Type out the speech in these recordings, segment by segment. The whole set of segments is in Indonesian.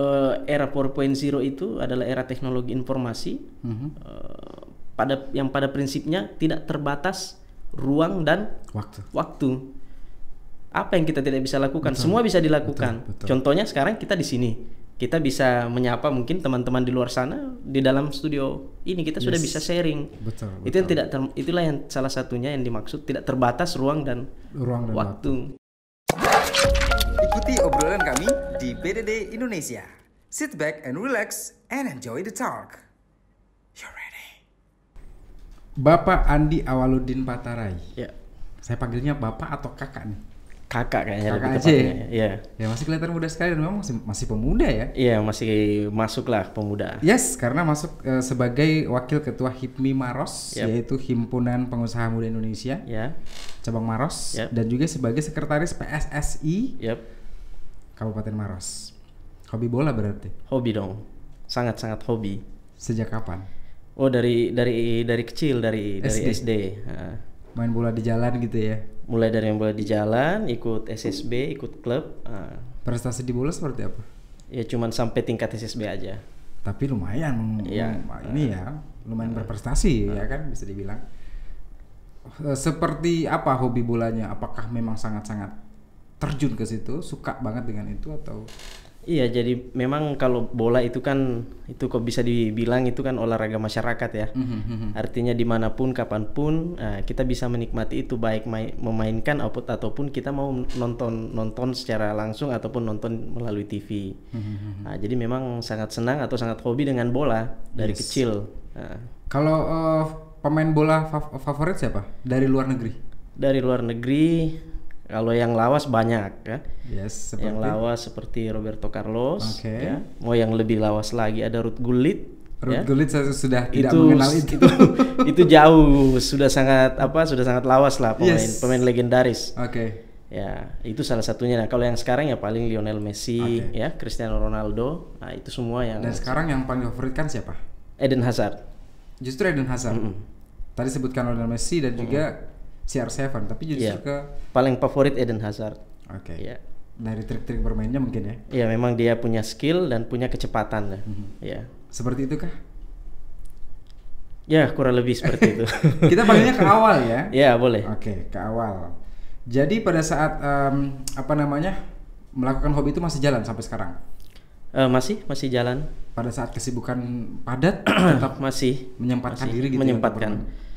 eh, era 4.0 itu adalah era teknologi informasi Mhm. eh, pada yang pada prinsipnya tidak terbatas ruang dan Waktu. waktu. Apa yang kita tidak bisa lakukan, semua bisa dilakukan. betul, betul. Contohnya sekarang kita di sini, kita bisa menyapa mungkin teman-teman di luar sana di dalam studio ini kita sudah bisa sharing. Betul. Itu yang tidak ter- itulah yang salah satunya yang dimaksud tidak terbatas ruang dan Ruang dan waktu. waktu. Ikuti obrolan kami di PDD Indonesia. Sit back and relax and enjoy the talk. You're ready. Bapak Andi Awaludin Patarai. Ya, Saya panggilnya bapak atau kakak nih? kakak kayaknya Kakak lebih aja ya? Iya. Ya masih kelihatan muda sekali dan memang masih, masih pemuda ya. Iya, masih masuklah pemuda. Yes, karena masuk eh, sebagai wakil ketua HIPMI Maros, Yap. yaitu Himpunan Pengusaha Muda Indonesia, Ya. cabang Maros, Yap. dan juga sebagai sekretaris PSSI Yap. Kabupaten Maros. Hobi bola berarti. Hobi dong. Sangat-sangat hobi. Sejak kapan? Oh, dari dari dari kecil dari dari SD. SD. Nah, Main bola di jalan gitu ya. mulai dari yang boleh di jalan, ikut SSB, ikut klub. Prestasi di bola seperti apa? ya cuman sampai tingkat SSB aja. Tapi lumayan, Iya. lum- ini ya, lumayan berprestasi ya kan bisa dibilang. Eh, Seperti apa hobi bolanya? Apakah memang sangat-sangat terjun ke situ, suka banget dengan itu atau? Iya, jadi memang kalau bola itu kan itu kok bisa dibilang itu kan olahraga masyarakat ya. Artinya di mana pun, kapan pun nah, kita bisa menikmati itu baik mai- memainkan output ataupun kita mau nonton nonton secara langsung ataupun nonton melalui TV. Nah, jadi memang sangat senang atau sangat hobi dengan bola dari kecil. Nah, Kalau eh, pemain bola fav- favorit siapa? Dari luar negeri? dari luar negeri, kalau yang lawas banyak ya. Yes, seperti Yang lawas seperti Roberto Carlos, Oke. ya. Mau yang lebih lawas lagi ada Ruth Gullit. Ruth ya. Gullit saya sudah tidak itu, mengenal itu. itu itu jauh sudah sangat apa sudah sangat lawas lah pemain Yes. pemain legendaris Oke. ya itu salah satunya nah kalau yang sekarang ya paling Lionel Messi Oke. ya Cristiano Ronaldo nah itu semua yang Dan sekarang yang paling favorit kan siapa? Eden Hazard Justru Eden Hazard. Tadi sebutkan Lionel Messi dan juga CR7, tapi justru Iya. ke paling favorit Eden Hazard Oke. ya Dari trik-trik bermainnya mungkin ya. ya memang dia punya skill dan punya kecepatan ya Mhm. ya Seperti itu kah? ya kurang lebih seperti itu Kita panggilnya ke awal ya. ya boleh Oke, ke awal. Jadi pada saat em, apa namanya melakukan hobi itu masih jalan sampai sekarang. Eh, masih masih jalan Pada saat kesibukan padat tetap masih menyempatkan masih diri gitu. ya menyempatkan bermain.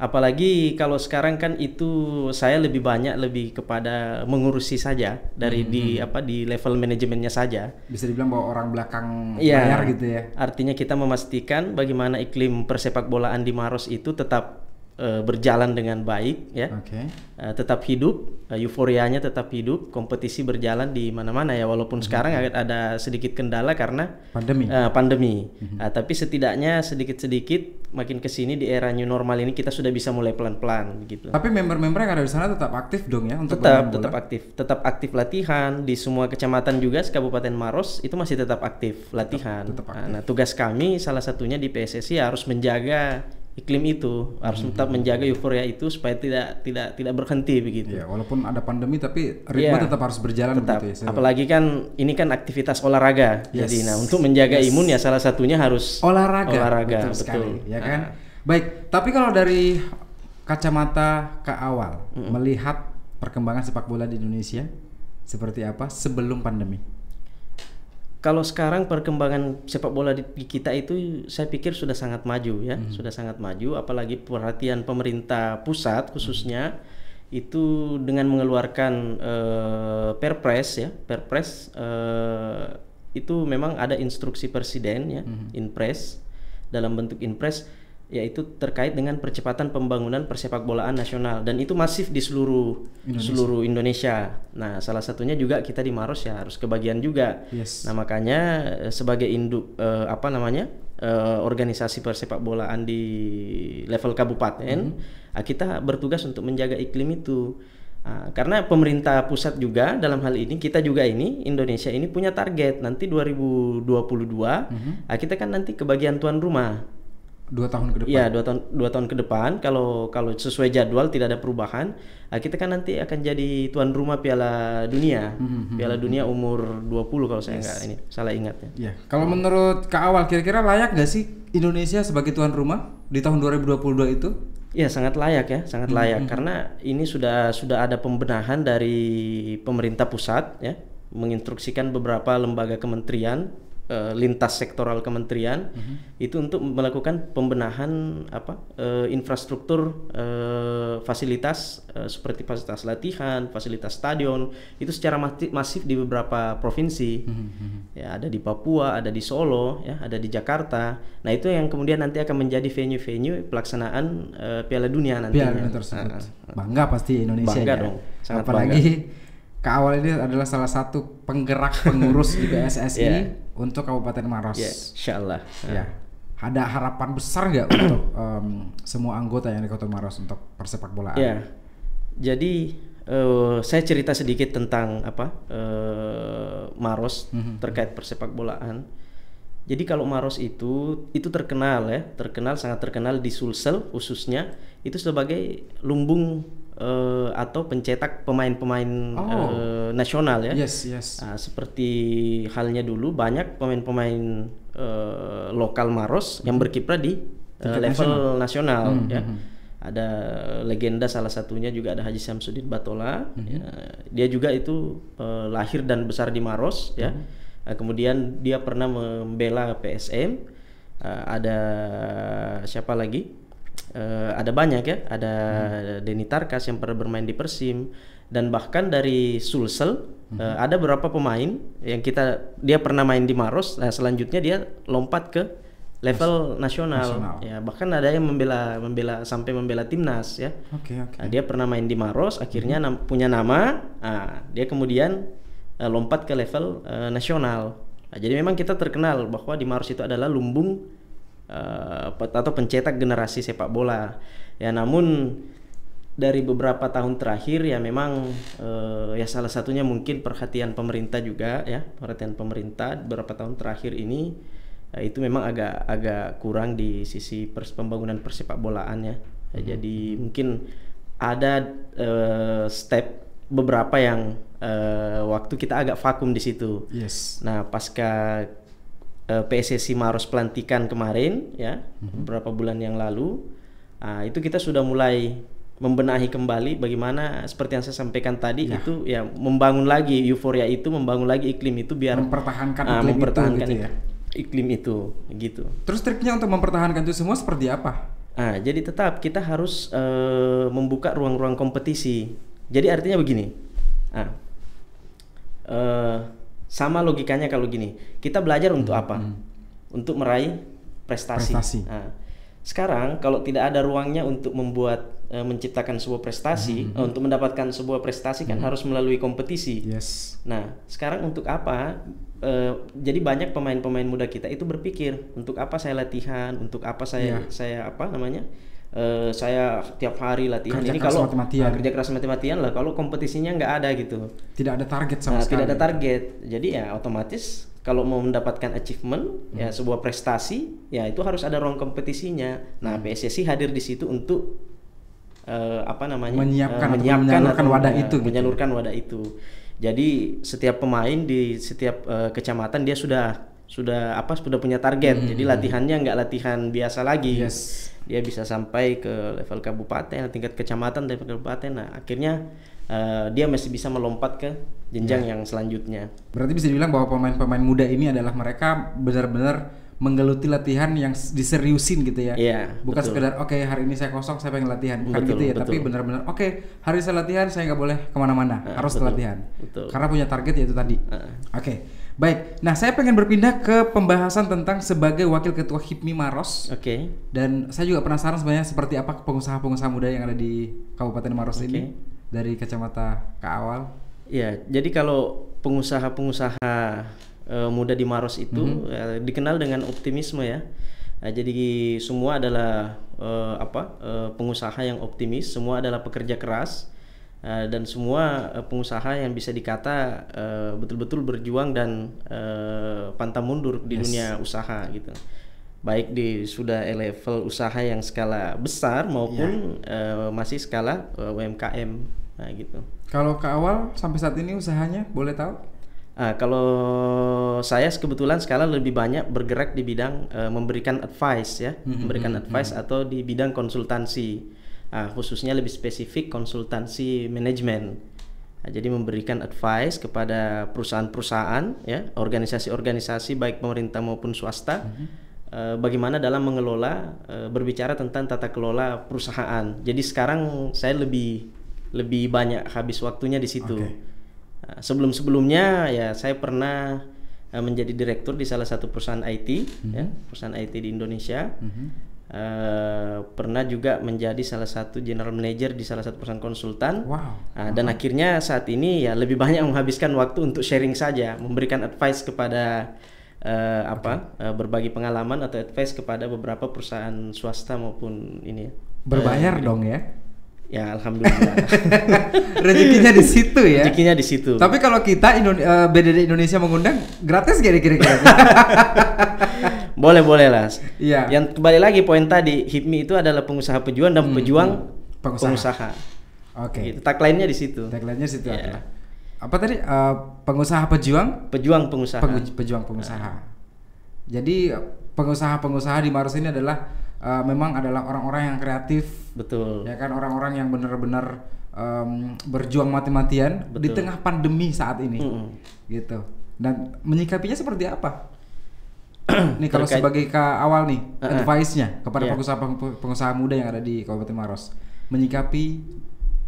Apalagi kalau sekarang kan itu saya lebih banyak lebih kepada mengurusi saja dari di apa di level manajemennya saja Bisa dibilang bahwa orang belakang Iya. layar gitu ya. artinya kita memastikan bagaimana iklim persepak bolaan di Maros itu tetap eh, berjalan dengan baik ya Oke. Eh, tetap hidup eh, euforianya tetap hidup kompetisi berjalan di mana-mana ya walaupun sekarang agak ada sedikit kendala karena Pandemi. Eh, pandemi. Ah, tapi setidaknya sedikit-sedikit makin ke sini di era new normal ini kita sudah bisa mulai pelan-pelan gitu. Tapi member-member yang ada di sana tetap aktif dong ya untuk Tetap tetap aktif, tetap aktif latihan di semua kecamatan juga Kabupaten Maros itu masih tetap aktif latihan. tetap Ah, Nah, tugas kami salah satunya di PSSI harus menjaga iklim itu, harus tetap menjaga euforia itu supaya tidak tidak tidak berhenti begitu. Iya, walaupun ada pandemi tapi ritme Iya. tetap harus berjalan tetap. begitu ya. Saya- Apalagi kan ini kan aktivitas olahraga. Yes. Jadi nah untuk menjaga Yes. imun ya salah satunya harus olahraga, olahraga betul, betul. sekali, ya Ah. kan? Baik, tapi kalau dari kacamata ke awal melihat perkembangan sepak bola di Indonesia seperti apa sebelum pandemi? Kalau sekarang perkembangan sepak bola di kita itu saya pikir sudah sangat maju ya, sudah sangat maju apalagi perhatian pemerintah pusat khususnya itu dengan mengeluarkan eh, Perpres ya, Perpres eh, itu memang ada instruksi presiden ya, Inpres dalam bentuk Inpres yaitu terkait dengan percepatan pembangunan persepak bolaan nasional dan itu masif di seluruh seluruh Indonesia. Nah, salah satunya juga kita di Maros ya harus kebagian juga. Yes. Nah makanya eh, sebagai induk eh, apa namanya eh, organisasi persepak bolaan di level kabupaten, ah, kita bertugas untuk menjaga iklim itu. Ah, karena pemerintah pusat juga dalam hal ini kita juga ini Indonesia ini punya target nanti 2022 ah, kita kan nanti kebagian tuan rumah. Dua tahun ke depan. Iya dua tahun dua tahun ke depan. Kalau kalau sesuai jadwal tidak ada perubahan nah, kita kan nanti akan jadi tuan rumah Piala Dunia. Hmm, Piala Dunia umur 20 kalau saya nggak ini salah ingat ya. Ya, kalau menurut Kak Awal kira-kira layak gak sih Indonesia sebagai tuan rumah di tahun 2022 itu? Ya sangat layak ya sangat layak. Karena ini sudah sudah ada pembenahan dari pemerintah pusat ya menginstruksikan beberapa lembaga kementerian eh, lintas sektoral kementerian itu untuk melakukan pembenahan apa eh, infrastruktur eh, fasilitas eh, seperti fasilitas latihan, fasilitas stadion itu secara masif di beberapa provinsi. Ya, ada di Papua, ada di Solo, ya, ada di Jakarta. Nah, itu yang kemudian nanti akan menjadi venue-venue pelaksanaan eh, Piala Dunia nantinya. Piala Dunia tersebut. Ah, ah. Bangga pasti Indonesia Bangga ya. dong, sangat Apalagi Kak Awal ini adalah salah satu penggerak pengurus di PSSI Ya. Untuk Kabupaten Maros. Ya, insya Allah. Ya. Ada harapan besar nggak untuk em, semua anggota yang di Kota Maros untuk persepak bolaan? Ya, jadi eh, saya cerita sedikit tentang apa eh, Maros terkait persepak bolaan. Jadi kalau Maros itu itu terkenal ya, terkenal sangat terkenal di Sulsel khususnya itu sebagai lumbung eh, atau pencetak pemain-pemain Oh. eh, nasional ya. Yes, yes. Nah, seperti halnya dulu banyak pemain-pemain eh, lokal Maros yang berkiprah di Tingkat level nasional, Hmm, ya. hmm, Ada legenda salah satunya juga ada Haji Samsudin Batola. Hmm. ya. Dia juga itu eh, lahir dan besar di Maros ya. Hmm. Nah, kemudian dia pernah membela PSM. Eh, ada siapa lagi? Eh, ada banyak ya, ada Hmm. Denny Tarkas yang pernah bermain di Persim dan bahkan dari Sulsel Hmm. eh, ada beberapa pemain yang kita dia pernah main di Maros, nah selanjutnya dia lompat ke level nasional. Nasional. Ya, bahkan ada yang membela membela sampai membela timnas ya. Oke, oke. Nah, dia pernah main di Maros, akhirnya nam- punya nama, nah, dia kemudian eh, lompat ke level eh, nasional. Nah, jadi memang kita terkenal bahwa di Maros itu adalah lumbung pe- atau pencetak generasi sepak bola. Ya, namun dari beberapa tahun terakhir ya memang eh, ya salah satunya mungkin perhatian pemerintah juga ya, perhatian pemerintah beberapa tahun terakhir ini eh, itu memang agak agak kurang di sisi pers- pembangunan persepak bolaan ya. Ya, Jadi mungkin ada eh, step beberapa yang waktu kita agak vakum di situ. Yes. Nah, pasca eh, PSSI Maros pelantikan kemarin ya, beberapa bulan yang lalu, ah, itu kita sudah mulai membenahi kembali bagaimana seperti yang saya sampaikan tadi Ya. itu ya membangun lagi euforia itu, membangun lagi iklim itu biar Mempertahankan ah, iklim itu mempertahankan gitu ya. ik- iklim itu gitu. Terus triknya untuk mempertahankan itu semua seperti apa? Ah, jadi tetap kita harus eh, membuka ruang-ruang kompetisi. Jadi artinya begini, ah, eh, sama logikanya kalau gini, kita belajar untuk apa? Untuk meraih prestasi. Prestasi. Ah, sekarang kalau tidak ada ruangnya untuk membuat eh, menciptakan sebuah prestasi, eh, untuk mendapatkan sebuah prestasi kan harus melalui kompetisi. Yes. Nah, sekarang untuk apa? Eh, jadi banyak pemain-pemain muda kita itu berpikir untuk apa saya latihan, untuk apa saya Iya. saya apa namanya? Eh, saya tiap hari latihan Kerja ini keras kalau mati-matian. Nah, kerja keras mati-matian lah kalau kompetisinya nggak ada gitu. Tidak ada target sama Nah, sekali. tidak ada target. Jadi ya otomatis kalau mau mendapatkan achievement Hmm. ya sebuah prestasi ya itu harus ada ruang kompetisinya. Nah, Hmm. PSSI hadir di situ untuk eh, apa namanya? Menyiapkan eh, atau menyalurkan wadah eh, itu gitu. menyalurkan wadah itu. Jadi setiap pemain di setiap eh, kecamatan dia sudah sudah apa sudah punya target. Jadi latihannya nggak latihan biasa lagi. Hmm. Yes. Dia bisa sampai ke level kabupaten, tingkat kecamatan, level kabupaten. Nah, akhirnya eh, dia masih bisa melompat ke jenjang Ya. yang selanjutnya. Berarti bisa dibilang bahwa pemain-pemain muda ini adalah mereka benar-benar menggeluti latihan yang diseriusin gitu ya. Iya, Bukan betul. sekedar oke hari ini saya kosong saya pengen latihan, bukan Betul, gitu ya. Tapi betul. benar-benar oke hari saya latihan saya nggak boleh ke mana-mana, Ah, harus betul, latihan. betul. Karena punya target yaitu tadi. Ah. Oke, baik. Nah saya pengen berpindah ke pembahasan tentang sebagai wakil ketua HIPMI Maros. Oke. Dan saya juga penasaran sebenarnya seperti apa pengusaha-pengusaha muda yang ada di Kabupaten Maros Oke. ini dari kacamata Kak Awal. Ya, jadi kalau pengusaha-pengusaha eh, muda di Maros itu Mhm. eh, dikenal dengan optimisme ya. Nah, jadi semua adalah eh, apa eh, pengusaha yang optimis, semua adalah pekerja keras eh, dan semua eh, pengusaha yang bisa dikata eh, betul-betul berjuang dan eh, pantang mundur di Yes. dunia usaha gitu. baik di sudah level usaha yang skala besar maupun eh, masih skala eh, UMKM nah gitu. Kalau ke awal sampai saat ini usahanya boleh tahu? Ah, kalau saya kebetulan skala lebih banyak bergerak di bidang eh, memberikan advice ya, memberikan advice atau di bidang konsultansi. Ah, khususnya lebih spesifik konsultansi manajemen. Nah, jadi memberikan advice kepada perusahaan-perusahaan ya, organisasi-organisasi baik pemerintah maupun swasta eh, bagaimana dalam mengelola eh, berbicara tentang tata kelola perusahaan. Jadi sekarang saya lebih lebih banyak habis waktunya di situ. Oke. Nah, sebelum-sebelumnya ya saya pernah eh, menjadi direktur di salah satu perusahaan IT ya, perusahaan IT di Indonesia. Eh, pernah juga menjadi salah satu general manager di salah satu perusahaan konsultan. Wow. Nah, dan akhirnya saat ini ya lebih banyak menghabiskan waktu untuk sharing saja, memberikan advice kepada eh, apa eh, berbagi pengalaman atau advice kepada beberapa perusahaan swasta maupun ini ya. Berbayar dong ya. Ya alhamdulillah. Rezekinya di situ ya. Rezekinya di situ. Tapi kalau kita Indo- BDD Indonesia mengundang gratis gak kira-kira? boleh boleh lah. Iya. Yang kembali lagi poin tadi HIPMI itu adalah pengusaha pejuang dan pejuang Pengusaha. pengusaha. Oke. Gitu. Tagline-nya di situ. Tagline-nya situ Iya. adalah apa tadi? Eh, pengusaha pejuang, Pejuang pengusaha. Pengu- pejuang pengusaha. Jadi eh, pengusaha-pengusaha di Maros ini adalah eh, memang adalah orang-orang yang kreatif, Betul. ya kan orang-orang yang benar-benar em, berjuang mati-matian di tengah pandemi saat ini, Mm-mm. gitu. Dan menyikapinya seperti apa? nih kalau Terkait- sebagai ke awal nih Uh-uh. advice-nya kepada Iya. pengusaha pengusaha muda yang ada di Kabupaten Maros menyikapi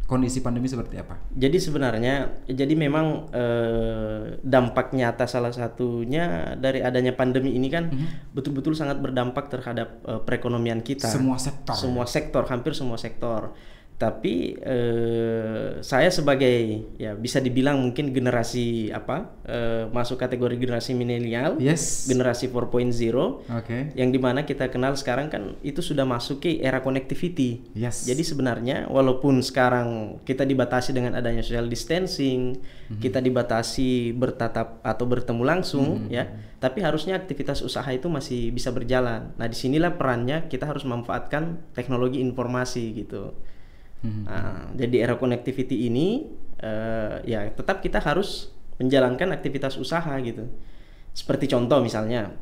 kondisi pandemi seperti apa? Jadi sebenarnya jadi memang eh, dampak nyata salah satunya dari adanya pandemi ini kan Mhm. betul-betul sangat berdampak terhadap eh, perekonomian kita. Semua sektor. Semua sektor, hampir semua sektor. Tapi eh, saya sebagai ya bisa dibilang mungkin generasi apa eh, masuk kategori generasi milenial, Yes. generasi 4.0 Oke. yang di mana kita kenal sekarang kan itu sudah masuk ke era connectivity. Yes. Jadi sebenarnya walaupun sekarang kita dibatasi dengan adanya social distancing, kita dibatasi bertatap atau bertemu langsung ya, tapi harusnya aktivitas usaha itu masih bisa berjalan. Nah, di sinilah perannya kita harus memanfaatkan teknologi informasi gitu. Nah, jadi era connectivity ini eh, ya tetap kita harus menjalankan aktivitas usaha gitu. Seperti contoh misalnya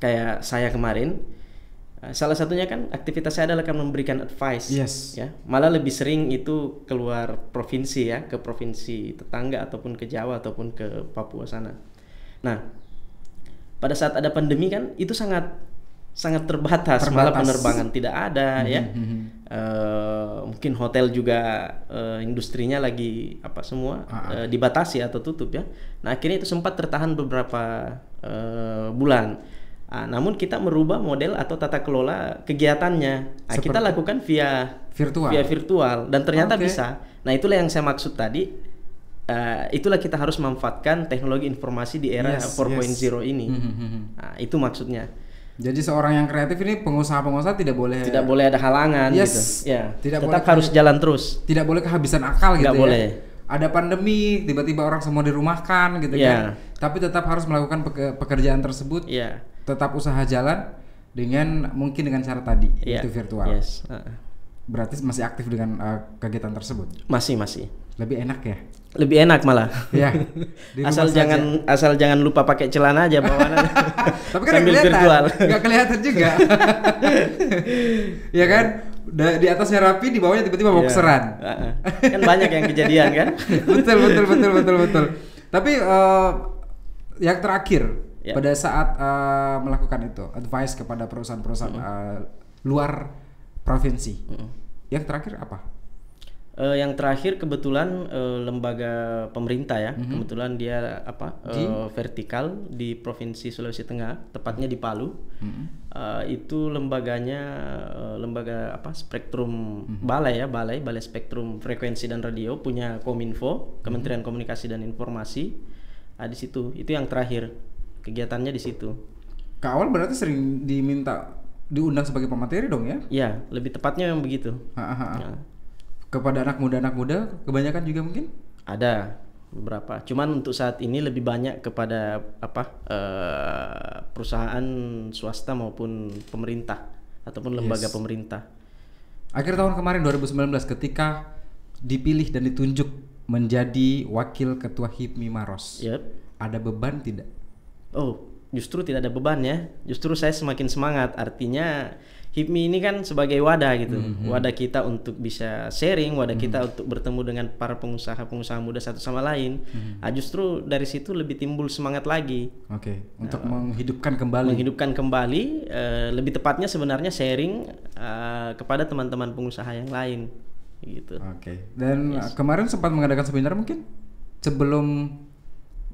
kayak saya kemarin eh, salah satunya kan aktivitas saya adalah kan memberikan advice Yes. ya malah lebih sering itu keluar provinsi ya ke provinsi tetangga ataupun ke Jawa ataupun ke Papua sana nah pada saat ada pandemi kan itu sangat sangat terbatas, malah Terbatas. penerbangan tidak ada ya. Eh, mungkin hotel juga eh, industrinya lagi apa semua eh, dibatasi atau tutup ya. Nah akhirnya itu sempat tertahan beberapa eh, bulan. Ah, namun kita merubah model atau tata kelola kegiatannya. Nah, kita lakukan via Virtual. via virtual. Dan ternyata Oke. bisa. Nah itulah yang saya maksud tadi. Eh, itulah kita harus memanfaatkan teknologi informasi di era Yes, 4.0 ini. Mhm. nah, itu maksudnya Jadi seorang yang kreatif ini pengusaha-pengusaha tidak boleh tidak boleh ada halangan Yes. gitu ya Tidak tetap boleh harus jalan terus tidak boleh kehabisan akal gitu Nggak ya. boleh. Ada pandemi, tiba-tiba orang semua dirumahkan gitu Iya. kan. Tapi tetap harus melakukan peke- pekerjaan tersebut, ya tetap usaha jalan dengan mungkin dengan cara tadi ya itu virtual. yes. Ah, Berarti masih aktif dengan uh, kegiatan tersebut. masih masih Lebih enak ya. lebih enak malah ya. asal saja. jangan asal jangan lupa pakai celana aja bawaannya Tapi kan Sambil kelihatan, virtual. nggak kelihatan juga. ya kan? Da- di atasnya rapi, di bawahnya tiba-tiba Iya. boxeran. Ah, ah. kan banyak yang kejadian kan betul betul betul betul betul. Tapi eh, yang terakhir Ya. pada saat eh, melakukan itu advice kepada perusahaan-perusahaan eh, luar provinsi. Yang terakhir apa? Eh, yang terakhir kebetulan eh, lembaga pemerintah ya, kebetulan dia apa eh, vertikal di provinsi Sulawesi Tengah, tepatnya di Palu. Eh, itu lembaganya eh, lembaga apa Spektrum Balai ya, Balai Balai Spektrum Frekuensi dan Radio punya Kominfo, Kementerian Komunikasi dan Informasi. Ah, di situ, itu yang terakhir kegiatannya di situ. Ke awal berarti sering diminta diundang sebagai pemateri dong ya? Ya, lebih tepatnya yang begitu. Ha, ha, ha. Ya. Kepada anak muda anak muda kebanyakan juga mungkin? Ada beberapa. Cuman untuk saat ini lebih banyak kepada apa eh, perusahaan swasta maupun pemerintah ataupun lembaga Yes. pemerintah. Akhir tahun kemarin 2019 ketika dipilih dan ditunjuk menjadi wakil ketua HIPMI Maros. Yep. Ada beban tidak? Oh, justru tidak ada beban ya. Justru saya semakin semangat. Artinya HIPMI ini kan sebagai wadah gitu. Wadah kita untuk bisa sharing, wadah kita untuk bertemu dengan para pengusaha-pengusaha muda satu sama lain. Ah, justru dari situ lebih timbul semangat lagi. Oke, untuk menghidupkan kembali. Menghidupkan kembali, eh, lebih tepatnya sebenarnya sharing eh, kepada teman-teman pengusaha yang lain gitu. Oke. Dan uh, kemarin sempat mengadakan seminar mungkin sebelum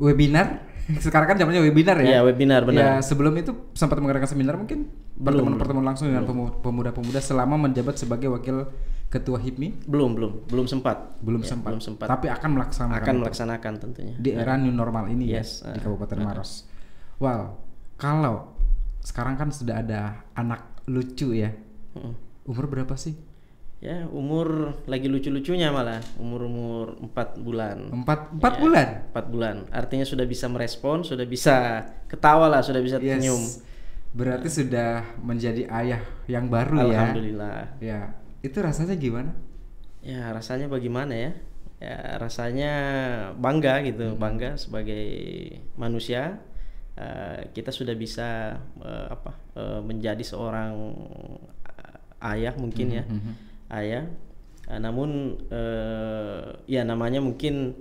webinar. Sekarang kan zamannya webinar ya. Iya, webinar, benar. Ya, sebelum itu sempat mengadakan seminar mungkin pertemuan-pertemuan langsung dengan pemu- pemuda-pemuda selama menjabat sebagai wakil ketua HIPMI Belum, belum, belum sempat. belum Ya, sempat. Belum sempat. Tapi akan melaksanakan Akan itu melaksanakan tentunya. di era new normal ini Yes, ya di uh, Kabupaten Maros. Wow, kalau sekarang kan sudah ada anak lucu ya. Mm. Umur berapa sih? Ya, umur lagi lucu-lucunya malah, umur-umur 4 bulan. Empat empat Ya, bulan. 4 bulan. Artinya sudah bisa merespon, sudah bisa ketawa lah, sudah bisa Yes. senyum. Berarti sudah menjadi ayah yang baru ya. Alhamdulillah. Ya, itu rasanya gimana? Ya, rasanya bagaimana ya? Ya, rasanya bangga gitu, Hmm. bangga sebagai manusia. eh, kita sudah bisa eh, apa? eh, menjadi seorang ayah mungkin ya. Mhm. Ayah. Eh, namun eh, ya namanya mungkin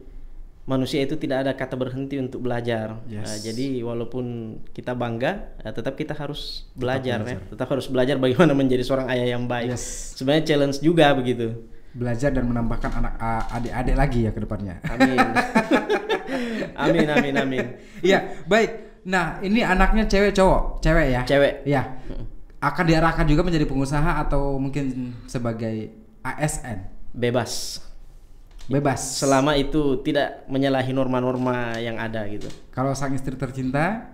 manusia itu tidak ada kata berhenti untuk belajar. Yes. Eh, jadi walaupun kita bangga, eh, tetap kita harus belajar, belajar. ya. Tetap harus belajar bagaimana menjadi seorang ayah yang baik. Yes. Sebenarnya challenge juga begitu. Belajar dan menambahkan anak adik-adik lagi ya ke depannya. Amin. amin amin amin. Iya, baik. Nah, ini anaknya cewek cowok? Cewek ya? Cewek. Iya. Akan diarahkan juga menjadi pengusaha atau mungkin sebagai ASN? Bebas. Bebas. Selama itu tidak menyalahi norma-norma yang ada gitu. Kalau sang istri tercinta,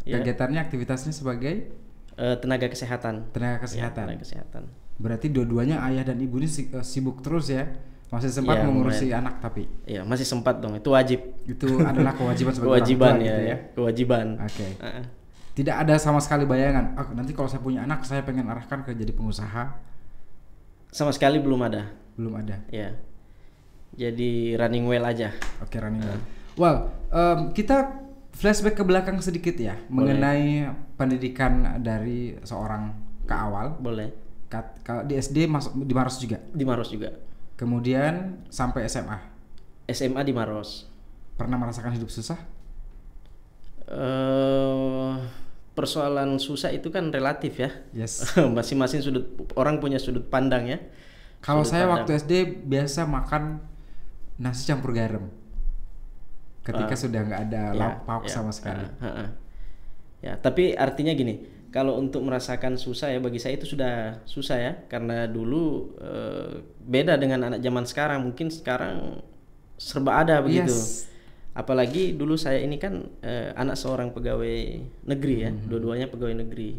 Ya. kegiatannya aktivitasnya sebagai Eh, tenaga kesehatan. tenaga Ya, kesehatan. tenaga kesehatan. Berarti dua-duanya ayah dan ibu ini eh, sibuk terus ya. Masih sempat Iya, mengurusi anak tapi Iya, masih sempat dong. Itu wajib. itu adalah kewajiban sebagai orang Kewajiban tua ya, gitu ya. Kewajiban. Oke. Ah, Tidak ada sama sekali bayangan. "Ah, nanti kalau saya punya anak saya pengen arahkan ke jadi pengusaha. sama sekali belum ada. Belum ada. Ya. Jadi running well aja. Oke running well. Well, em, kita flashback ke belakang sedikit ya mengenai pendidikan dari seorang ke awal. Boleh. Kalau di SD masuk di Maros juga. Di Maros juga. Kemudian sampai SMA. SMA di Maros. Pernah merasakan hidup susah? Eh persoalan susah itu kan relatif ya. Yes. Masing-masing sudut orang punya sudut pandang ya. Kalau saya pandang. waktu SD biasa makan nasi campur garam. Ketika Ah. sudah nggak ada Ya, lauk pauk ya, sama sekali. ah, ah, ah. Ya, tapi artinya gini, kalau untuk merasakan susah ya bagi saya itu sudah susah ya, karena dulu eh, beda dengan anak zaman sekarang. Mungkin sekarang serba ada begitu. Yes. Apalagi dulu saya ini kan eh, anak seorang pegawai negeri ya, Mhm. dua-duanya pegawai negeri.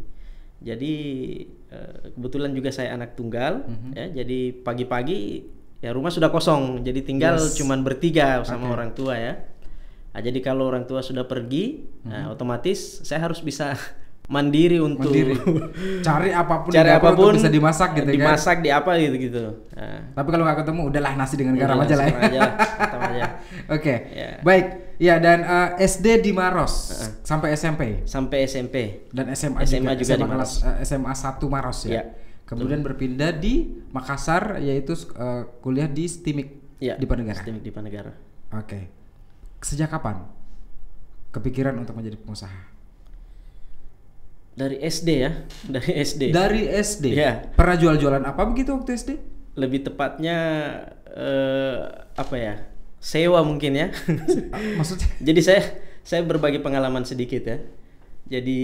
Jadi eh, kebetulan juga saya anak tunggal Mhm. ya, jadi pagi-pagi ya rumah sudah kosong, jadi tinggal Yes. cuman bertiga sama Oke. orang tua ya. Nah, jadi kalau orang tua sudah pergi, nah, Mhm. otomatis saya harus bisa mandiri untuk Mandiri. Cari apa pun cari apa pun bisa dimasak gitu kan. dimasak di apa gitu gitu. Nah, Tapi kalau nggak ketemu udahlah nasi dengan garam udahlah, aja lah. ya. aja. Oke. Ya. Baik. Ya dan eh, SD di Maros sampai SMP Sampai SMP. dan SMA, SMA juga di kelas eh, SMA 1 Maros ya. Ya, Kemudian berpindah di Makassar yaitu eh, kuliah di STIMIK Ya, di Panegara. Stimik di Panegara. Oke. Sejak kapan kepikiran untuk menjadi pengusaha? Dari SD ya, dari SD. Dari SD. Iya. Pernah jual-jualan apa begitu waktu SD? Lebih tepatnya eh, apa ya? Sewa mungkin ya. Ah, Maksudnya? Jadi saya saya berbagi pengalaman sedikit ya. Jadi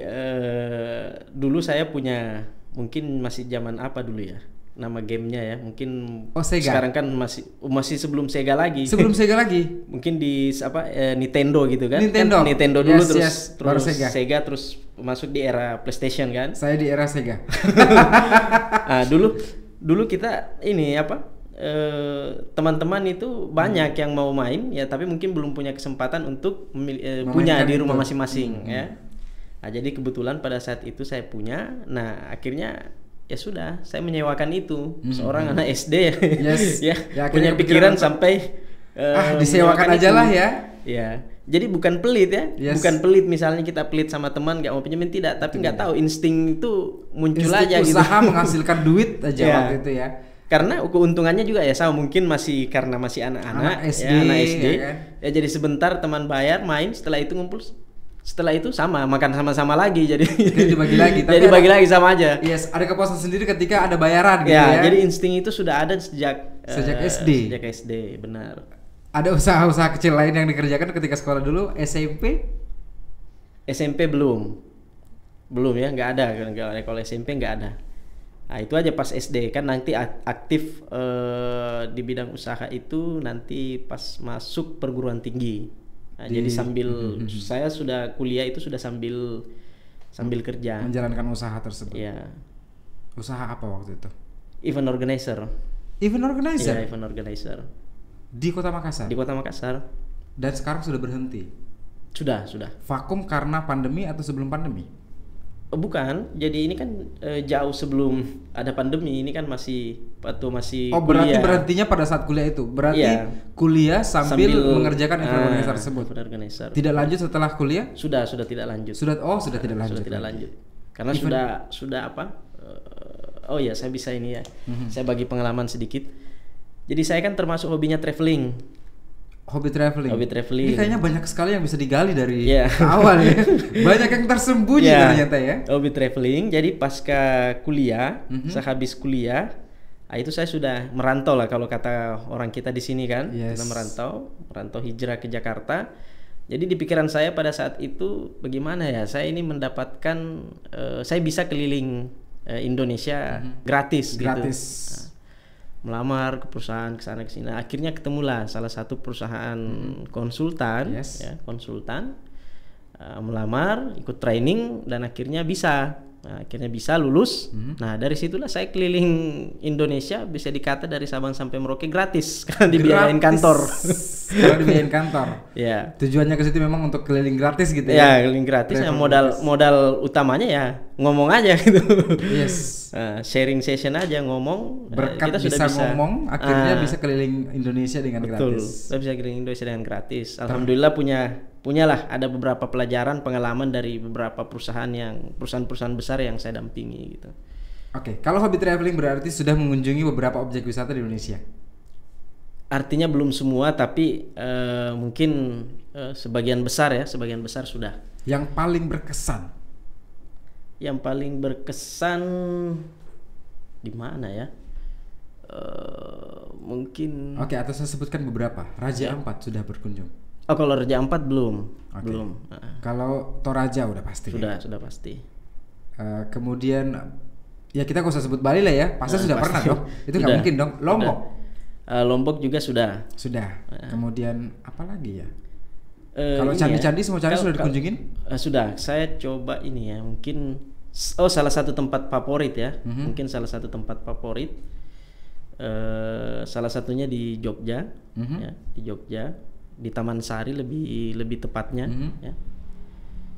eh, dulu saya punya mungkin masih zaman apa dulu ya? Nama gamenya ya, mungkin Oh, Sega. sekarang kan masih masih sebelum Sega lagi. Sebelum Sega lagi. mungkin di apa eh, Nintendo gitu kan? Nintendo. Kan Nintendo dulu Yes, terus yes, baru terus Sega. terus masuk di era PlayStation kan? Saya di era Sega. ah, dulu dulu kita ini apa eh, teman-teman itu banyak Hmm. yang mau main ya tapi mungkin belum punya kesempatan untuk eh, punya di rumah masing-masing Hmm, ya Nah, jadi kebetulan pada saat itu saya punya. Nah, akhirnya ya sudah, saya menyewakan itu seorang anak SD ya, Hmm, Yes. ya, Ya, punya pikiran untuk- sampai eh, Ah, disewakan aja lah ya. Ya, jadi bukan pelit ya, Yes. bukan pelit misalnya kita pelit sama teman nggak mau pinjemin tidak, tapi nggak tahu insting itu muncul Insting aja gitu. usaha menghasilkan duit aja Ya. waktu itu ya. Karena keuntungannya juga ya sama mungkin masih karena masih anak-anak Anak SD, ya, anak SD. ya kan? Ya jadi sebentar teman bayar main setelah itu ngumpul setelah itu sama makan sama-sama lagi jadi Jadi dibagi lagi, tapi jadi ada- bagi lagi sama aja. Yes, ada kepuasan sendiri ketika ada bayaran gitu ya, ya. jadi insting itu sudah ada sejak Sejak eh, SD. Sejak SD, benar. ada usaha-usaha kecil lain yang dikerjakan ketika sekolah dulu SMP SMP belum. Belum ya, nggak ada Nggak ada. kalau SMP nggak ada. Nah, itu aja pas SD kan nanti ak- aktif eh, di bidang usaha itu nanti pas masuk perguruan tinggi. Nah, Di- jadi sambil saya sudah kuliah itu sudah sambil sambil kerja. menjalankan usaha tersebut. Ya, Usaha apa waktu itu? event organizer. Event Iya, organizer event organizer di Kota Makassar. di Kota Makassar. Dan sekarang sudah berhenti. Sudah, sudah. Vakum karena pandemi atau sebelum pandemi? Oh, Bukan, jadi ini kan eh, jauh sebelum ada pandemi. Ini kan masih atau masih Oh, berarti kuliah. berhentinya pada saat kuliah itu. Berarti Iya. kuliah sambil, mengerjakan event ah, organizer tersebut. event organizer. Tidak lanjut setelah kuliah? Sudah, sudah tidak lanjut. Sudah oh, sudah tidak lanjut. Sudah tidak lanjut. Karena Event- sudah sudah apa? eh, oh ya, saya bisa ini ya. Mhm. Saya bagi pengalaman sedikit. Jadi saya kan termasuk hobinya traveling. Hobi traveling. Hobi traveling. Ini kayaknya banyak sekali yang bisa digali dari Iya. awal ya. Banyak yang tersembunyi Ya, ternyata ya. Hobi traveling. Jadi pasca kuliah, Mhm. sehabis kuliah, ah, itu saya sudah merantau lah kalau kata orang kita di sini kan. Yes. Kita merantau, merantau hijrah ke Jakarta. Jadi di pikiran saya pada saat itu bagaimana ya? Saya ini mendapatkan eh, saya bisa keliling eh, Indonesia gratis, Mhm. Gratis. gitu. Nah, melamar ke perusahaan ke sana ke sini. Nah, Akhirnya ketemulah salah satu perusahaan konsultan Mhm. Yes. ya, konsultan uh, melamar, ikut training dan akhirnya bisa. Nah, akhirnya bisa lulus. Mhm. Nah, dari situlah saya keliling Indonesia bisa dikata dari Sabang sampai Merauke gratis karena dibiayain kantor. Kalau dibiayain kantor. ya. Tujuannya ke situ memang untuk keliling gratis gitu Ya, ya. keliling gratis ya Travel modal gratis. modal utamanya ya ngomong aja gitu. Yes. Nah, sharing session aja ngomong. eh, Berkat kita sudah bisa, ngomong, akhirnya Ah. bisa keliling Indonesia dengan Betul, gratis. kita bisa keliling Indonesia dengan gratis. Alhamdulillah punya punyalah ada beberapa pelajaran pengalaman dari beberapa perusahaan yang perusahaan-perusahaan besar yang saya dampingi gitu. Oke, kalau hobi traveling berarti sudah mengunjungi beberapa objek wisata di Indonesia. Artinya belum semua tapi eh, mungkin eh, sebagian besar ya, sebagian besar sudah. Yang paling berkesan. Yang paling berkesan di mana ya? Eh, mungkin Oke, atau saya sebutkan beberapa. Raja Ampat sudah berkunjung. Oh, kalau Raja Ampat belum. Oke. Belum. Kalau Toraja udah pasti. sudah, sudah pasti. Eh, kemudian ya kita gak usah sebut Bali lah ya. Pasti Nah, sudah pasti. pernah dong. Itu nggak mungkin dong. Lombok Eh, Lombok juga sudah. sudah. Kemudian apa lagi ya? Eh, Kalau candi-candi ya, semua candi sudah dikunjungin? eh, sudah. Saya coba ini ya, mungkin oh salah satu tempat favorit ya, Mhm. mungkin salah satu tempat favorit. eh salah satunya di Jogja, Mhm. ya, di Jogja, di Taman Sari lebih lebih tepatnya. Mhm. Ya.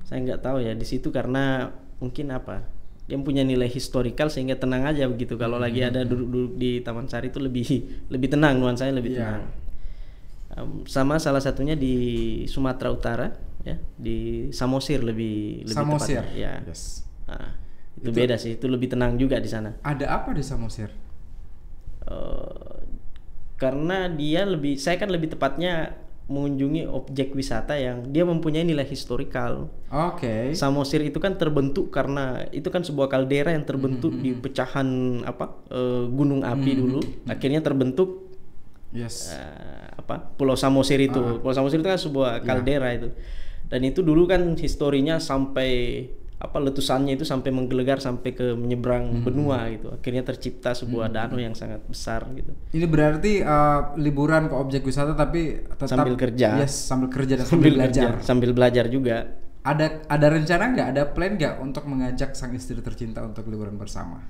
Saya nggak tahu ya di situ karena mungkin apa? Dia punya nilai historikal sehingga tenang aja begitu. Kalau Mhm. lagi ada duduk-duduk di Taman Sari itu lebih lebih tenang nuansanya lebih Iya. tenang. Um, sama salah satunya di Sumatera Utara ya di Samosir lebih lebih Samosir. tepatnya, ya Yes. Nah, itu, Itu- beda sih itu lebih tenang juga di sana Ada apa di Samosir? Eh, karena dia lebih saya kan lebih tepatnya mengunjungi objek wisata yang dia mempunyai nilai historikal Oke. Samosir itu kan terbentuk karena itu kan sebuah kaldera yang terbentuk Hmm, di pecahan apa eh, gunung api dulu akhirnya terbentuk Yes. eh, apa Pulau Samosir itu. Ah. Pulau Samosir itu kan sebuah Ya. kaldera itu. Dan itu dulu kan historinya sampai apa letusannya itu sampai menggelegar sampai ke menyeberang Hmm. benua gitu. Akhirnya tercipta sebuah danau yang sangat besar gitu. Ini berarti eh, liburan ke objek wisata tapi tetap Sambil kerja. Yes, sambil kerja dan sambil, belajar. kerja, sambil belajar juga. Ada ada rencana nggak, ada plan nggak untuk mengajak sang istri tercinta untuk liburan bersama?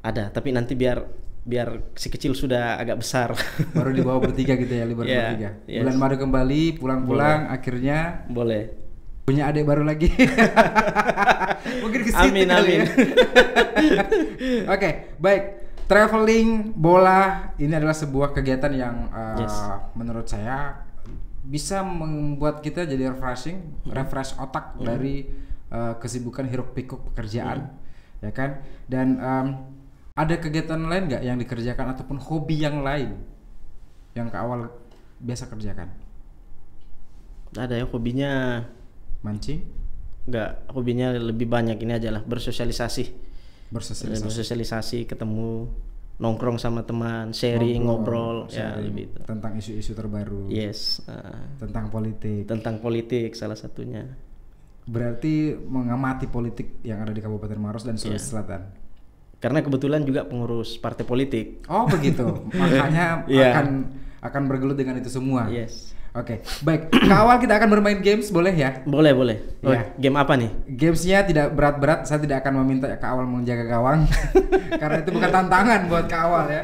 Ada, tapi nanti biar biar si kecil sudah agak besar. Baru dibawa bertiga gitu ya liburan Yeah, bertiga. yes. Bulan madu kembali, pulang-pulang, akhirnya Boleh. Punya adik baru lagi. Mungkin ke situ Amin, kali amin. ya. Oke, baik. Traveling bola ini adalah sebuah kegiatan yang uh, Yes. menurut saya bisa membuat kita jadi refreshing, Hmm. refresh otak dari uh, kesibukan hiruk pikuk pekerjaan, Hmm. ya kan? Dan um, ada kegiatan lain nggak yang dikerjakan ataupun hobi yang lain yang ke awal biasa kerjakan? Ada ya hobinya Mancing, nggak hobinya lebih banyak ini aja lah bersosialisasi. bersosialisasi. bersosialisasi ketemu nongkrong sama teman sharing ngobrol, ya sharing lebih itu tentang isu-isu terbaru, yes ah. tentang politik. tentang politik salah satunya Berarti mengamati politik yang ada di Kabupaten Maros dan Sulawesi Iya. Selatan. karena kebetulan juga pengurus partai politik Oh begitu, makanya Iya. akan akan bergelut dengan itu semua. yes Oke, baik. Ke awal kita akan bermain games, boleh ya? boleh boleh oh, Iya. game apa nih Gamesnya tidak berat-berat. Saya tidak akan meminta ke awal menjaga gawang, karena itu bukan tantangan buat ke awal ya.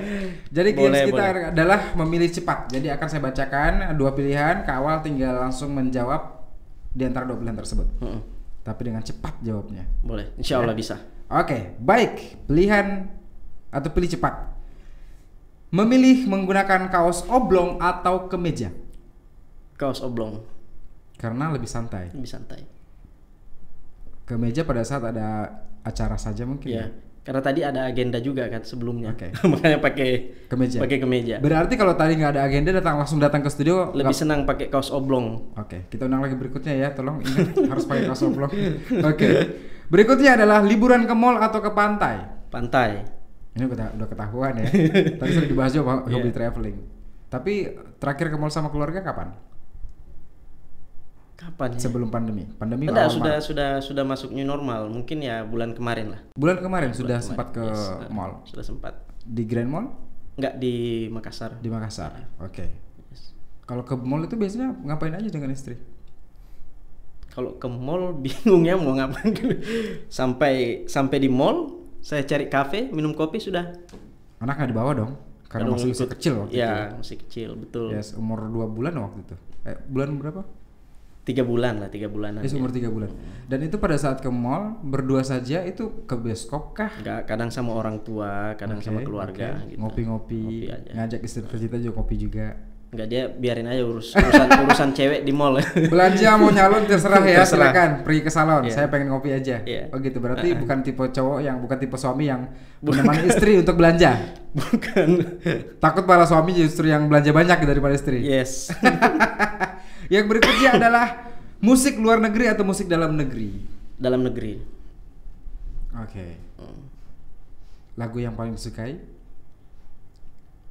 Jadi games Boleh, kita boleh. adalah memilih cepat. Jadi akan saya bacakan dua pilihan, ke awal tinggal langsung menjawab di antara dua pilihan tersebut. Mm-mm. Tapi dengan cepat jawabnya. boleh insya Allah bisa Oke, baik. Pilihan atau pilih cepat. Memilih menggunakan kaos oblong atau kemeja kaos oblong karena lebih santai. lebih santai Kemeja pada saat ada acara saja mungkin. ya karena tadi ada agenda juga kan sebelumnya Oke. makanya pakai Kemeja. pakai kemeja Berarti kalau tadi nggak ada agenda datang langsung datang ke studio. lebih nggak- senang pakai kaos oblong Oke, kita undang lagi berikutnya ya. Tolong ingat harus pakai kaos oblong. Oke. Berikutnya adalah liburan ke mall atau ke pantai. pantai Ini udah, udah ketahuan ya. Tadi sudah dibahas juga hobi Iya. traveling. Tapi terakhir ke mall sama keluarga kapan? Kapan ya Sebelum pandemi. Pandemi awal sudah Maret. sudah sudah masuk new normal. Mungkin ya bulan kemarin lah. Bulan kemarin sudah Bulan sempat ke kemarin, yes. mall Sudah sempat. di Grand Mall Enggak di Makassar. di Makassar. Oke. Yes. Kalau ke mall itu biasanya ngapain aja dengan istri? Kalau ke mall bingung ya mau ngapain. sampai sampai di mall, saya cari kafe, minum kopi sudah. Anak nggak dibawa dong, karena Aduh, masih, ikut- kecil waktu itu. ya, masih kecil, betul. Yes, umur dua bulan waktu itu. Eh, bulan berapa? Tiga bulan lah, tiga bulanan. Ya. umur tiga bulan. Dan itu pada saat ke mall berdua saja itu ke bioskop kah? Enggak, kadang sama orang tua, kadang sama Oke, keluarga oke. gitu. Ngopi-ngopi, Ngopi aja. ngajak istri tercinta juga kopi juga. Enggak dia biarin aja urus urusan urusan cewek di mall. Belanja mau nyalon terserah ya, Terserah. silakan pergi ke salon. Iya. Saya pengen ngopi aja. Iya. Oh gitu. Berarti bukan tipe cowok yang bukan tipe suami yang menemani istri untuk belanja. Bukan. Takut malah suami justru yang belanja banyak daripada istri. yes. Yang berikutnya adalah musik luar negeri atau musik dalam negeri. Dalam negeri. Oke. Lagu yang paling disukai?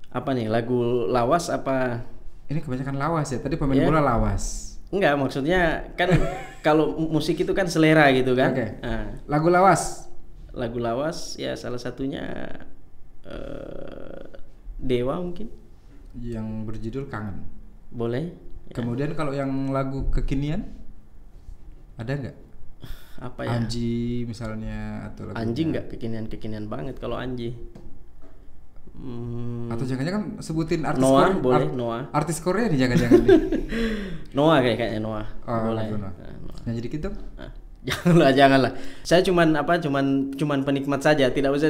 Apa nih? Lagu lawas apa Ini kebanyakan lawas ya. Tadi pemain Iya. bola lawas. Enggak, maksudnya kan kalau mu- musik itu kan selera gitu kan. Oke. Nah, Lagu lawas. lagu lawas ya salah satunya eh, Dewa mungkin. Yang berjudul Kangen. Boleh? Ya. Kemudian kalau yang lagu kekinian ada nggak? Apa ya? Anji misalnya atau lagu Anjing nggak kekinian-kekinian banget kalau Anji. Hmm, atau jangan-jangan sebutin artis Noah, Korea boleh, Noah. artis Korea nih jangan-jangan nih Noah kayak kayaknya Noah. oh, boleh. Noah. Nah, Noah. nyanyi dikit dong Ah, janganlah, janganlah. Saya cuman apa? Cuman cuman penikmat saja, tidak usah.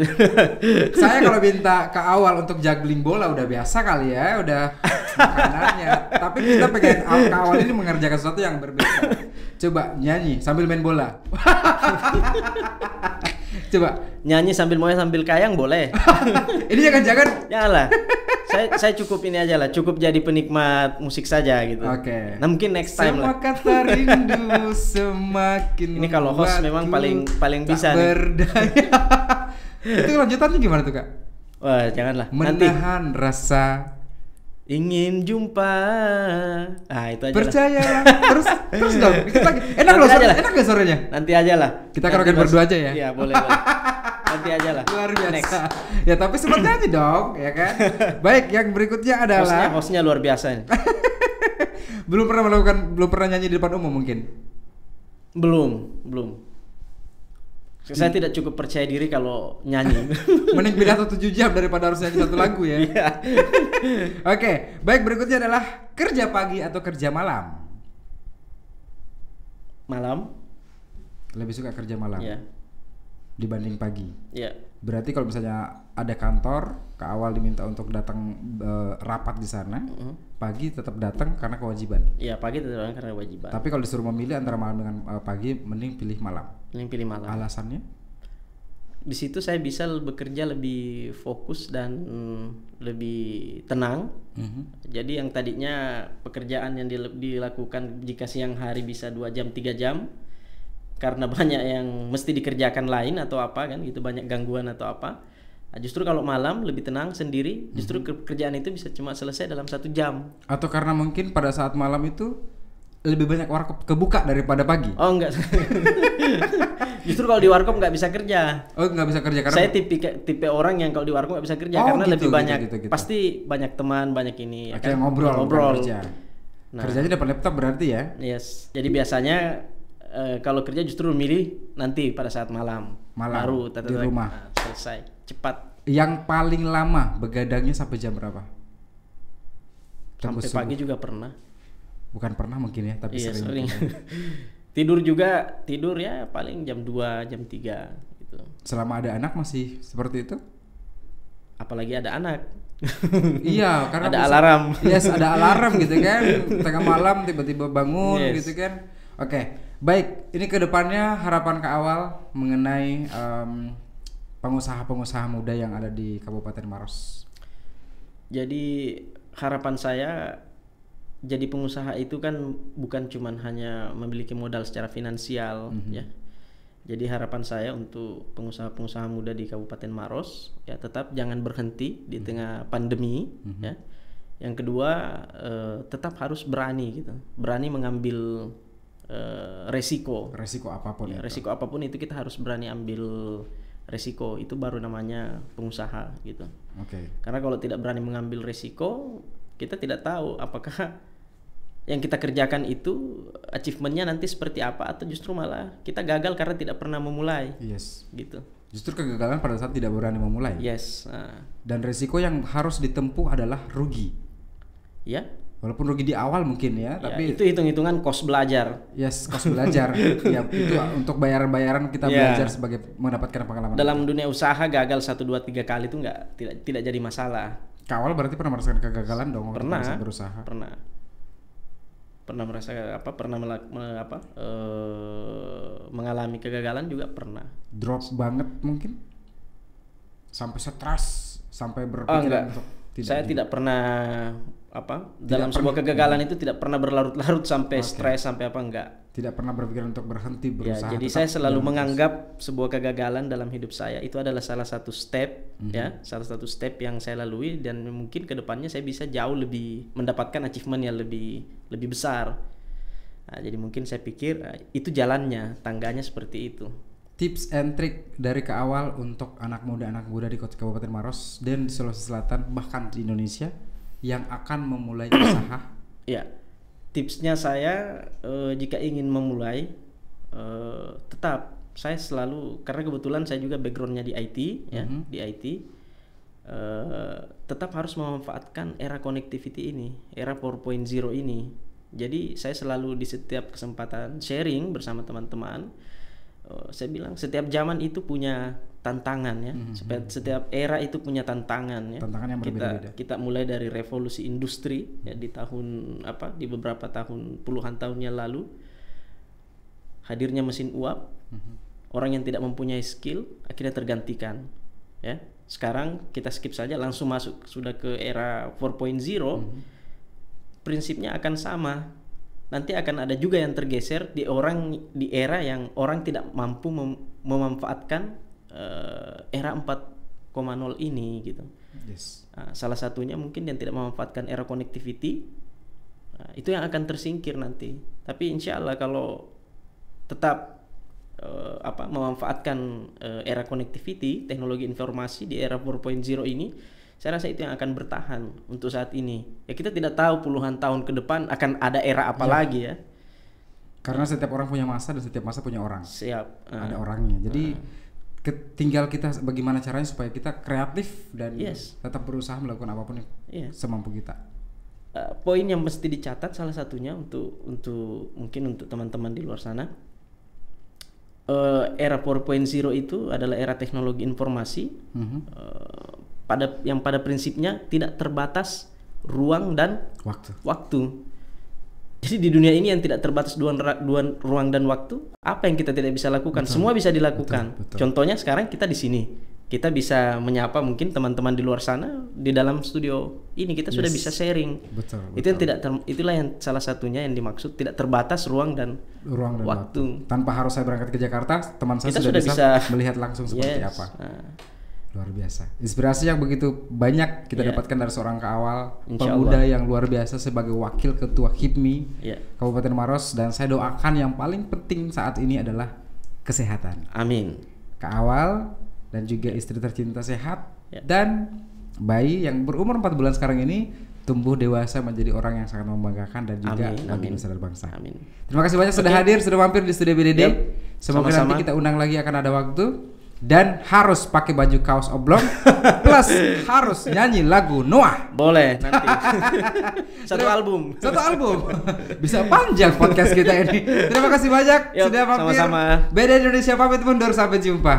saya kalau minta ke awal untuk juggling bola udah biasa kali ya udah makanannya tapi kita pengen ke awal ini mengerjakan sesuatu yang berbeda coba nyanyi sambil main bola coba Nyanyi sambil mau sambil kayang boleh. ini jangan-jangan Janganlah. saya saya cukup ini aja lah, cukup jadi penikmat musik saja gitu. Oke. Nah, mungkin next time Semua lah. kata rindu semakin Ini kalau host memang paling- paling bisa nih. berdaya. Itu lanjutannya gimana tuh kak? Wah, janganlah. Nanti Menahan rasa ingin jumpa. Ah, itu aja lah. percaya terus terus dong lagi enak loh aja lah. enak gak suaranya Nanti aja lah. Kita karaoke berdua aja ya? Iya, boleh, boleh. Nanti aja lah. luar Next. biasa ya tapi sempat nyanyi dong ya kan baik yang berikutnya Hostnya, adalah hostnya luar biasa ini. belum pernah melakukan belum pernah nyanyi di depan umum mungkin Belum, belum. Saya tidak cukup percaya diri kalau nyanyi. mending pidato 7 jam daripada harus nyanyi satu lagu ya Iya. Oke, baik berikutnya adalah kerja pagi atau kerja malam. malam. Lebih suka kerja malam Ya, dibanding pagi. ya, Berarti kalau misalnya ada kantor, ke awal diminta untuk datang eh, rapat di sana, Mm-mm. pagi tetap datang karena kewajiban. ya pagi tetap karena kewajiban. Tapi kalau disuruh memilih antara malam dengan eh, pagi, mending pilih malam. Yang pilih malam. Alasannya? Di situ saya bisa bekerja lebih fokus dan mm, lebih tenang. Mhm. Jadi yang tadinya pekerjaan yang dil- dilakukan jika siang hari bisa dua jam tiga jam karena banyak yang mesti dikerjakan lain atau apa kan gitu banyak gangguan atau apa. Nah, justru kalau malam lebih tenang sendiri, justru pekerjaan itu bisa cuma selesai dalam satu jam. Atau karena mungkin pada saat malam itu lebih banyak ke- kebuka daripada pagi? Oh enggak, justru kalau di warkop nggak bisa kerja. Oh nggak bisa kerja karena Saya tipe tipe orang yang kalau di warkop nggak bisa kerja Oh, karena gitu, lebih gitu, banyak gitu, gitu. pasti banyak teman banyak ini ya Akhirnya kan? ngobrol, ngobrol kerja. Nah. Kerjanya depan laptop berarti ya? Yes. Jadi biasanya eh, kalau kerja justru milih nanti pada saat malam. Malam, Baru di tata-tata- rumah. nah, selesai. Cepat. Yang paling lama begadangnya sampai jam berapa? Tembus Sampai subuh. pagi juga pernah. Bukan pernah mungkin ya, tapi iya, sering. sering. tidur juga, tidur ya paling jam 2, jam 3 gitu. Selama ada anak masih seperti itu? Apalagi ada anak. iya, karena ada bisa- alarm. Yes, ada alarm gitu kan. Tengah malam tiba-tiba bangun Yes. gitu kan. Oke, baik. Ini ke depannya harapan ke awal mengenai pengusaha-pengusaha muda yang ada di Kabupaten Maros. Jadi harapan saya jadi pengusaha itu kan bukan cuman hanya memiliki modal secara finansial ya. Jadi harapan saya untuk pengusaha-pengusaha muda di Kabupaten Maros ya tetap jangan berhenti di tengah pandemi ya. Yang kedua eh, tetap harus berani gitu. Berani mengambil eh, resiko. Resiko apa pun Ya, itu. resiko apa pun itu kita harus berani ambil resiko. Itu baru namanya pengusaha gitu. Oke. Karena kalau tidak berani mengambil risiko, kita tidak tahu apakah yang kita kerjakan itu achievementnya nanti seperti apa atau justru malah kita gagal karena tidak pernah memulai Yes. gitu. Justru kegagalan pada saat tidak berani memulai. Yes, nah, Dan resiko yang harus ditempuh adalah rugi. ya. Walaupun rugi di awal mungkin ya, Ya, tapi itu hitung-hitungan kos belajar. yes, kos belajar. ya, itu untuk bayaran-bayaran kita Ya. belajar sebagai mendapatkan pengalaman. Dalam dunia usaha gagal satu dua tiga kali itu nggak tidak tidak jadi masalah. Kawal berarti pernah merasakan kegagalan dong Pernah. berusaha. Pernah. Pernah merasa apa? Pernah melak- me- apa? eh, mengalami kegagalan juga pernah. Drop banget mungkin. Sampai stres, sampai Oh berpikiran enggak. untuk tidak saya tidak pernah apa dalam pernah. sebuah kegagalan itu tidak pernah berlarut-larut sampai Oke. stres sampai apa enggak. tidak pernah berpikiran untuk berhenti Ya, berusaha. jadi tetap saya selalu menganggap sebuah kegagalan dalam hidup saya itu adalah salah satu step Mhm. ya, salah satu step yang saya lalui dan mungkin ke depannya saya bisa jauh lebih mendapatkan achievement yang lebih lebih besar. Nah, jadi mungkin saya pikir eh, itu jalannya, tangganya seperti itu. tips and trick dari ke awal untuk anak muda anak muda di kota Kabupaten Maros dan di Sulawesi Selatan bahkan di Indonesia yang akan memulai usaha Ya, tipsnya saya eh, jika ingin memulai eh, tetap saya selalu karena kebetulan saya juga backgroundnya di IT ya Mhm. di IT eh, tetap harus memanfaatkan era connectivity ini, era 4.0 ini. Jadi saya selalu di setiap kesempatan sharing bersama teman-teman, eh, saya bilang setiap zaman itu punya tantangan ya, Setiap- setiap era itu punya tantangan ya. Tantangan yang kita berbeda-beda. kita mulai dari revolusi industri ya di tahun apa di beberapa tahun puluhan tahun yang lalu. Hadirnya mesin uap. Orang yang tidak mempunyai skill akhirnya tergantikan ya. Sekarang kita skip saja langsung masuk sudah ke era 4.0 prinsipnya akan sama. Nanti akan ada juga yang tergeser di orang di era yang orang tidak mampu mem- memanfaatkan eh, era 4.0 ini gitu yes Nah, salah satunya mungkin yang tidak memanfaatkan era connectivity nah, itu yang akan tersingkir nanti. Tapi insya Allah kalau tetap eh, apa memanfaatkan eh, era connectivity, teknologi informasi di era 4.0 ini, saya rasa itu yang akan bertahan untuk saat ini. Ya kita tidak tahu puluhan tahun ke depan akan ada era apa lagi ya. karena setiap orang punya masa dan setiap masa punya orang Siap. Ah, ada orangnya jadi ke- tinggal kita bagaimana caranya supaya kita kreatif dan Yes. tetap berusaha melakukan apa pun yang Iya. semampu kita eh, poin yang mesti dicatat salah satunya untuk untuk mungkin untuk teman-teman di luar sana eh, era 4.0 itu adalah era teknologi informasi Mhm. eh, pada yang pada prinsipnya tidak terbatas ruang dan Waktu. waktu. Jadi di dunia ini yang tidak terbatas dua, dua ruang dan waktu, apa yang kita tidak bisa lakukan? Semua bisa dilakukan. betul, betul. Contohnya sekarang kita di sini, kita bisa menyapa mungkin teman-teman di luar sana di dalam studio ini kita sudah Yes. bisa sharing. Betul. Itu yang tidak ter- itulah yang salah satunya yang dimaksud tidak terbatas ruang dan ruang dan waktu. waktu. Tanpa harus saya berangkat ke Jakarta, teman saya Kita sudah, sudah bisa, bisa- melihat langsung seperti Yes. apa. Nah, Luar biasa. Inspirasi yang begitu banyak kita Iya. dapatkan dari seorang kawal Insya pemuda yang luar biasa sebagai wakil ketua HIPMI ya. Kabupaten Maros dan saya doakan yang paling penting saat ini adalah kesehatan. Amin. Kak Awal dan juga istri tercinta sehat Ya. dan bayi yang berumur 4 bulan sekarang ini tumbuh dewasa menjadi orang yang sangat membanggakan dan juga Amin, bagi nusa dan bangsa. Amin. Terima kasih banyak sudah hadir, sudah mampir di studio BDD. Yap. Semoga Sama-sama. nanti kita undang lagi akan ada waktu dan harus pakai baju kaos oblong plus harus nyanyi lagu Noah. Boleh nanti. Satu album. Satu album. Bisa panjang podcast kita ini. Terima kasih banyak Yuk, sudah mampir. sama-sama. BDD Indonesia pamit mundur sampai jumpa.